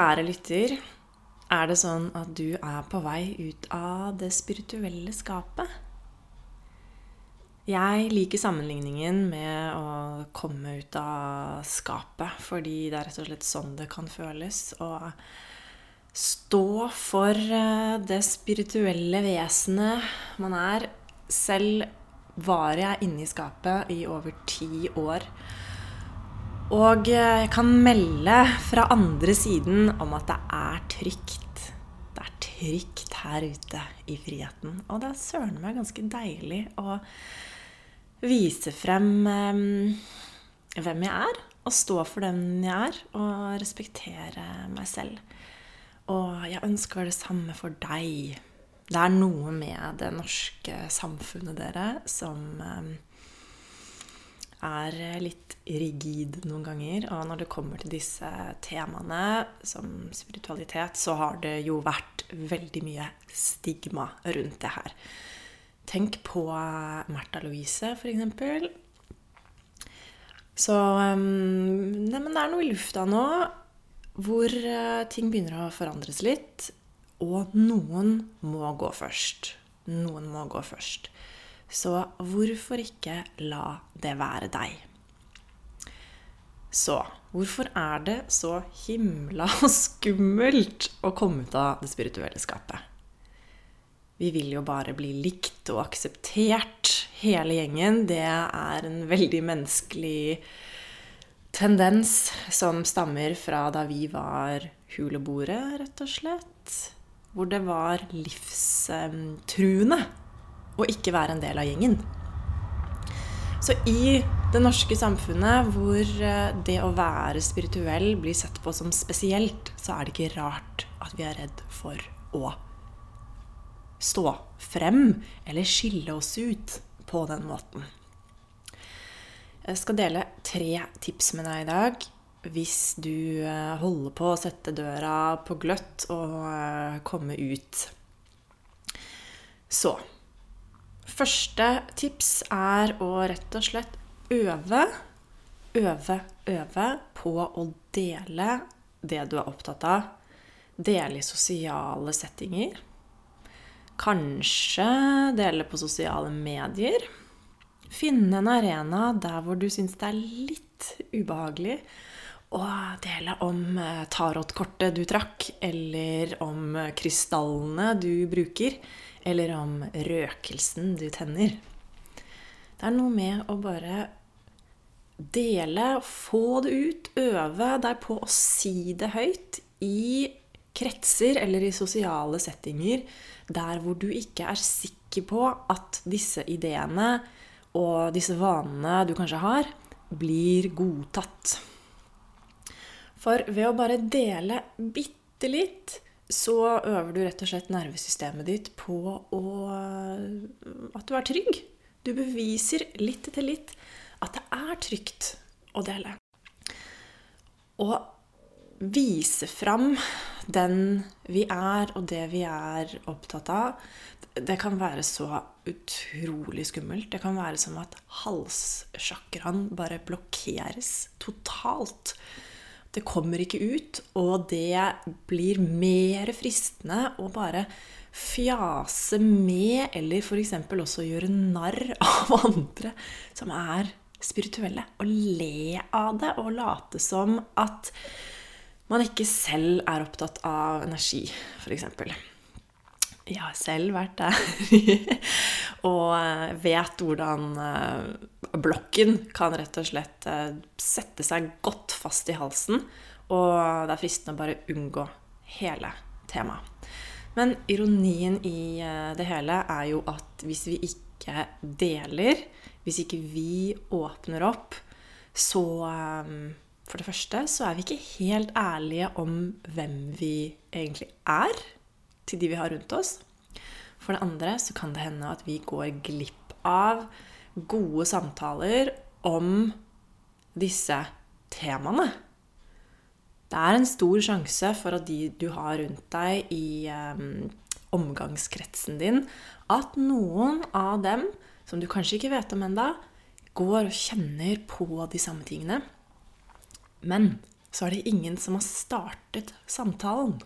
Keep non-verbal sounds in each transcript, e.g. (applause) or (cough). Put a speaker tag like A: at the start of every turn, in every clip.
A: Kjære lytter, er det sånn at du er på vei ut av det spirituelle skapet? Jeg liker sammenligningen med å komme ut av skapet, fordi det er rett og slett sånn det kan føles å stå for eh, det spirituelle vesenet man er. Selv var jeg inne i skapet i over ti år. Og jeg kan melde fra andre siden om at det er trygt. Det er trygt her ute i friheten. Og det er søren meg ganske deilig å vise frem um, hvem jeg er. Og stå for den jeg er, og respektere meg selv. Og jeg ønsker det samme for deg. Det er noe med det norske samfunnet, dere, som um, er litt rigid noen ganger. Og når det kommer til disse temaene som spiritualitet, så har det jo vært veldig mye stigma rundt det her. Tenk på Märtha Louise, f.eks. Så Neimen, nei, men det er noe i lufta nå hvor uh, ting begynner å forandres litt. Og noen må gå først. Noen må gå først. Så hvorfor ikke la det være deg? Så hvorfor er det så himla (laughs) skummelt å komme ut av det spirituelle skapet? Vi vil jo bare bli likt og akseptert, hele gjengen. Det er en veldig menneskelig tendens som stammer fra da vi var huleboere, rett og slett. Hvor det var livstruende og ikke være en del av gjengen. Så i det norske samfunnet hvor eh, det å være spirituell blir sett på som spesielt, så er det ikke rart at vi er redd for å stå frem eller skille oss ut på den måten. Jeg skal dele tre tips med deg i dag hvis du eh, holder på å sette døra på gløtt og eh, komme ut. Så Første tips er å rett og slett øve, øve, øve på å dele det du er opptatt av. Dele i sosiale settinger. Kanskje dele på sosiale medier. Finne en arena der hvor du syns det er litt ubehagelig å dele om eh, tarotkortet du trakk, eller om krystallene du bruker eller om røkelsen du tenner. Det er noe med å bare dele, få det ut, øve deg på å si det høyt i kretser eller i sosiale settinger der hvor du ikke er sikker på at disse ideene og disse vanene du kanskje har, blir godtatt. For ved å bare dele bitte litt så øver du rett og slett nervesystemet ditt på å, at du er trygg. Du beviser litt etter litt at det er trygt å dele. Å vise fram den vi er, og det vi er opptatt av, det kan være så utrolig skummelt. Det kan være som at halssjakraen bare blokkeres totalt. Det kommer ikke ut, og det blir mer fristende å bare fjase med, eller f.eks. også gjøre narr av andre som er spirituelle. Og le av det, og late som at man ikke selv er opptatt av energi, f.eks. Jeg har selv vært der (laughs) og eh, vet hvordan eh, blokken kan rett og slett eh, sette seg godt fast i halsen. Og det er fristende å bare unngå hele temaet. Men ironien i det hele er jo at hvis vi ikke deler, hvis ikke vi åpner opp, så For det første så er vi ikke helt ærlige om hvem vi egentlig er til de vi har rundt oss. For det andre så kan det hende at vi går glipp av gode samtaler om disse temaene. Det er en stor sjanse for at de du har rundt deg i um, omgangskretsen din, at noen av dem, som du kanskje ikke vet om enda, går og kjenner på de samme tingene. Men så er det ingen som har startet samtalen.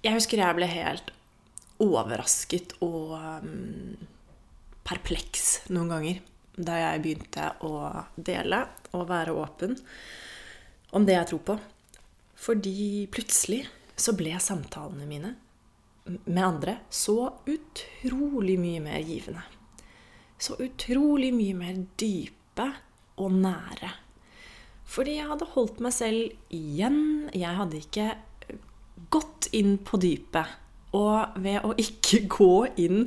A: Jeg husker jeg ble helt overrasket og um, perpleks noen ganger da jeg begynte å dele og være åpen om det jeg tror på. Fordi plutselig så ble samtalene mine med andre så utrolig mye mer givende. Så utrolig mye mer dype og nære. Fordi jeg hadde holdt meg selv igjen. Jeg hadde ikke gått inn på dypet. Og ved å ikke (laughs) gå inn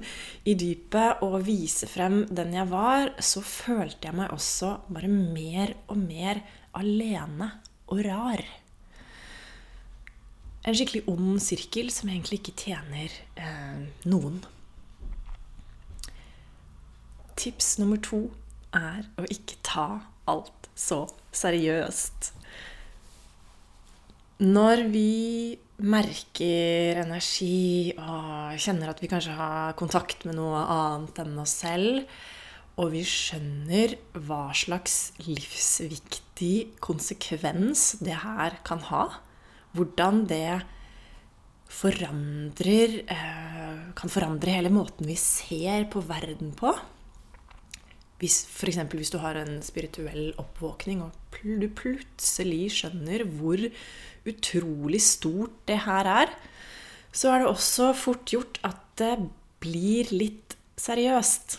A: i dypet og vise frem den jeg var, så følte jeg meg også bare mer og mer alene og rar. En skikkelig ond sirkel som egentlig ikke tjener eh, noen. Tips nummer to er å ikke ta alt så seriøst. Når vi merker energi og kjenner at vi kanskje har kontakt med noe annet enn oss selv, og vi skjønner hva slags livsviktig konsekvens det her kan ha, hvordan det forandrer eh, Kan forandre hele måten vi ser på verden på. Hvis, eksempel hvis du har en spirituell oppvåkning og du plutselig skjønner hvor utrolig stort det her er, så er det også fort gjort at det blir litt seriøst.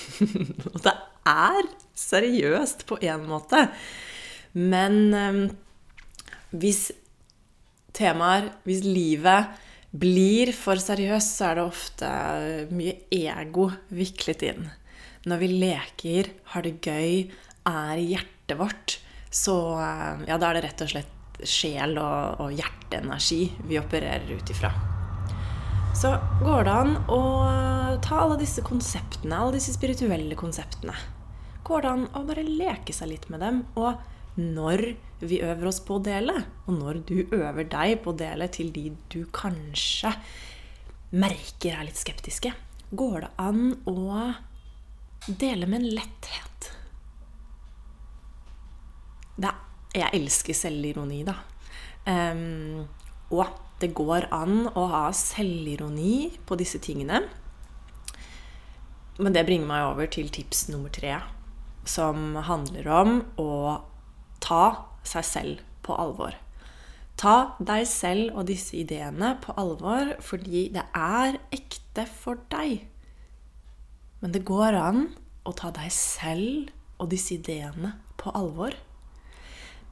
A: (laughs) Og det er seriøst på en måte. Men um, hvis temaer, hvis livet blir for seriøst, så er det ofte mye ego viklet inn. Når vi leker, har det gøy, er hjertet vårt, så ja, da er det rett og slett sjel og, og hjerteenergi vi opererer ut ifra. Så går det an å ta alle disse konseptene, alle disse spirituelle konseptene. Går det an å bare leke seg litt med dem? Og når vi øver oss på å dele, og når du øver deg på å dele til de du kanskje merker er litt skeptiske, går det an å dele med en letthet. Det, jeg elsker selvironi, da. Um, og det går an å ha selvironi på disse tingene. Men det bringer meg over til tips nummer tre, som handler om å ta seg selv på alvor. Ta deg selv og disse ideene på alvor fordi det er ekte for deg. Men det går an å ta deg selv og disse ideene på alvor,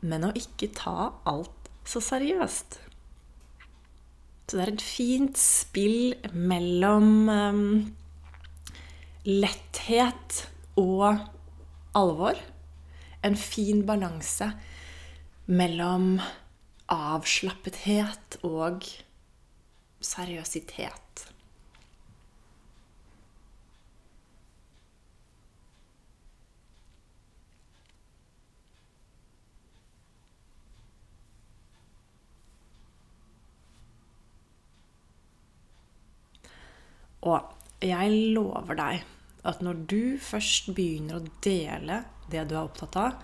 A: men å ikke ta alt så seriøst. Så det er et fint spill mellom um, letthet og alvor en fin balanse mellom avslappethet og seriøsitet. Og jeg lover deg at når du først begynner å dele det du er opptatt av,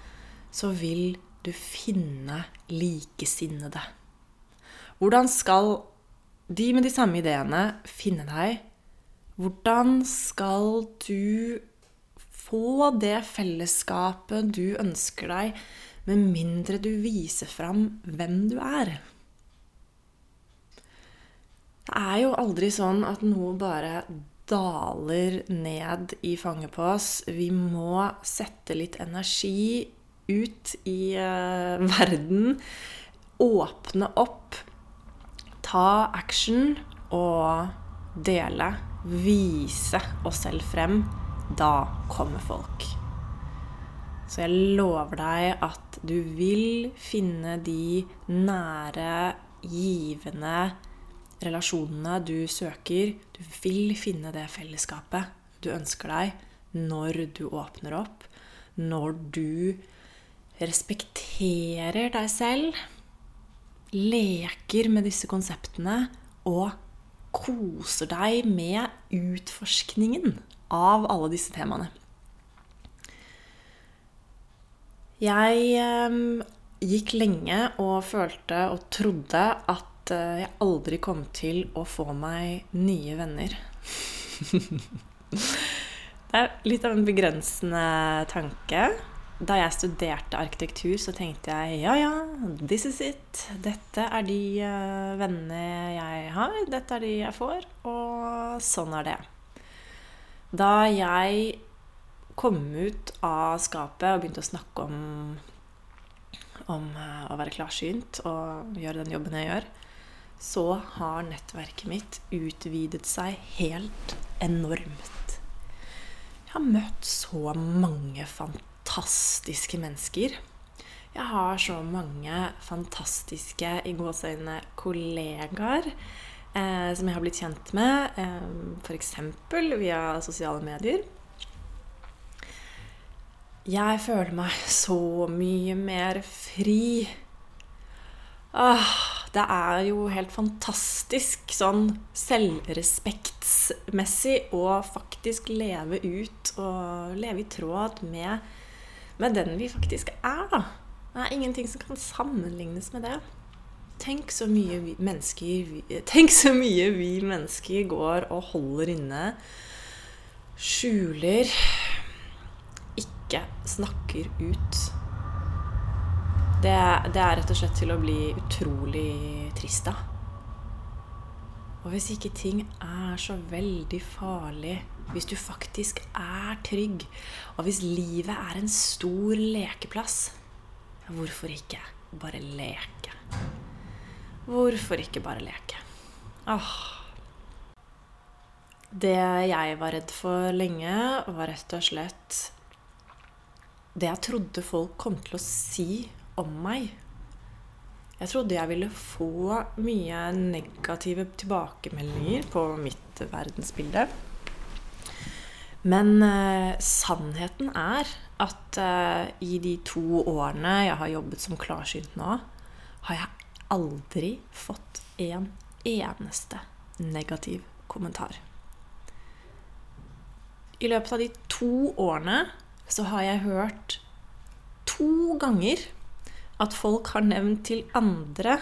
A: så vil du finne likesinnede. Hvordan skal de med de samme ideene finne deg? Hvordan skal du få det fellesskapet du ønsker deg, med mindre du viser fram hvem du er? Det er jo aldri sånn at noe bare daler ned i fanget på oss. Vi må sette litt energi ut i uh, verden. Åpne opp. Ta action og dele. Vise oss selv frem. Da kommer folk. Så jeg lover deg at du vil finne de nære, givende relasjonene du søker. Du vil finne det fellesskapet du ønsker deg når du åpner opp. Når du respekterer deg selv, leker med disse konseptene og koser deg med utforskningen av alle disse temaene. Jeg eh, gikk lenge og følte og trodde at eh, jeg aldri kom til å få meg nye venner. (laughs) Det er litt av en begrensende tanke. Da jeg studerte arkitektur, så tenkte jeg ja, ja, this is it. Dette er de uh, vennene jeg har, dette er de jeg får, og sånn er det. Da jeg kom ut av skapet og begynte å snakke om, om uh, å være klarsynt og gjøre den jobben jeg gjør, så har nettverket mitt utvidet seg helt enormt. Jeg har møtt så mange fantastiske mennesker. Jeg har så mange fantastiske i gåseøynene kollegaer eh, som jeg har blitt kjent med, eh, f.eks. via sosiale medier. Jeg føler meg så mye mer fri. Ah, det er jo helt fantastisk sånn selvrespektsmessig å faktisk leve ut og leve i tråd med med den vi faktisk er, da. Det er ingenting som kan sammenlignes med det. Tenk så mye vi mennesker, tenk så mye vi mennesker går og holder inne, skjuler, ikke snakker ut. Det, det er rett og slett til å bli utrolig trist av. Og hvis ikke ting er så veldig farlig, hvis du faktisk er trygg, og hvis livet er en stor lekeplass, hvorfor ikke bare leke? Hvorfor ikke bare leke? Åh. Det jeg var redd for lenge, var rett og slett det jeg trodde folk kom til å si om meg jeg trodde jeg ville få mye negative tilbakemeldinger på mitt verdensbilde. Men eh, sannheten er at eh, i de to årene jeg har jobbet som klarsynt nå, har jeg aldri fått en eneste negativ kommentar. I løpet av de to årene så har jeg hørt to ganger at folk har nevnt til andre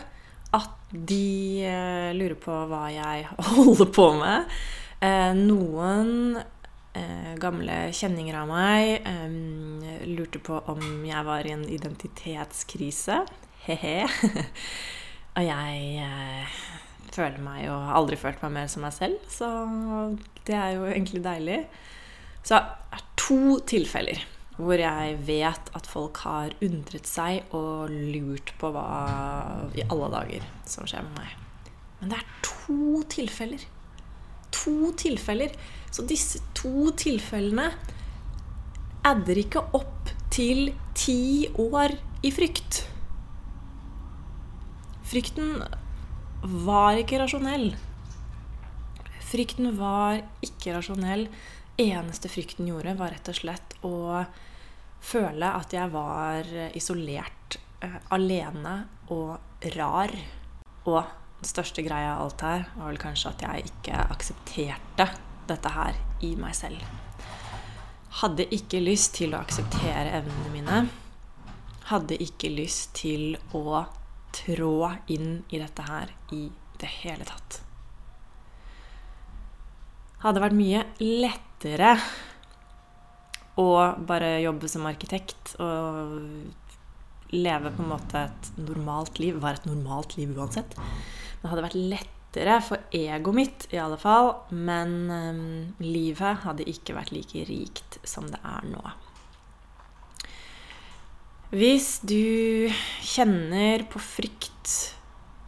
A: at de eh, lurer på hva jeg (laughs) holder på med. Eh, noen eh, gamle kjenninger av meg eh, lurte på om jeg var i en identitetskrise. He-he. (laughs) Og jeg eh, føler meg jo Har aldri følt meg mer som meg selv, så det er jo egentlig deilig. Så det er to tilfeller hvor jeg vet at folk har undret seg og lurt på hva i alle dager som skjer med meg. Men det er to tilfeller. To tilfeller. Så disse to tilfellene adder ikke opp til ti år i frykt. Frykten var ikke rasjonell. Frykten var ikke rasjonell. Eneste frykten gjorde, var rett og slett å føle at jeg var isolert, uh, alene og rar. Og den største greia av alt her var vel kanskje at jeg ikke aksepterte dette her i meg selv. Hadde ikke lyst til å akseptere evnene mine. Hadde ikke lyst til å trå inn i dette her i det hele tatt. Hadde vært mye lettere og bare jobbe som arkitekt og leve på en måte et normalt liv. Være et normalt liv uansett. Det hadde vært lettere for egoet mitt, i alle fall. Men um, livet hadde ikke vært like rikt som det er nå. Hvis du kjenner på frykt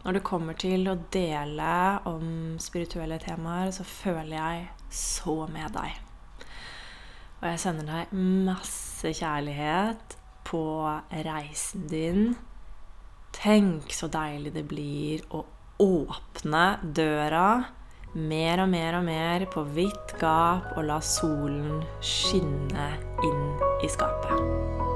A: når det kommer til å dele om spirituelle temaer, så føler jeg så med deg. Og jeg sender deg masse kjærlighet på reisen din. Tenk så deilig det blir å åpne døra mer og mer og mer på vidt gap og la solen skinne inn i skapet.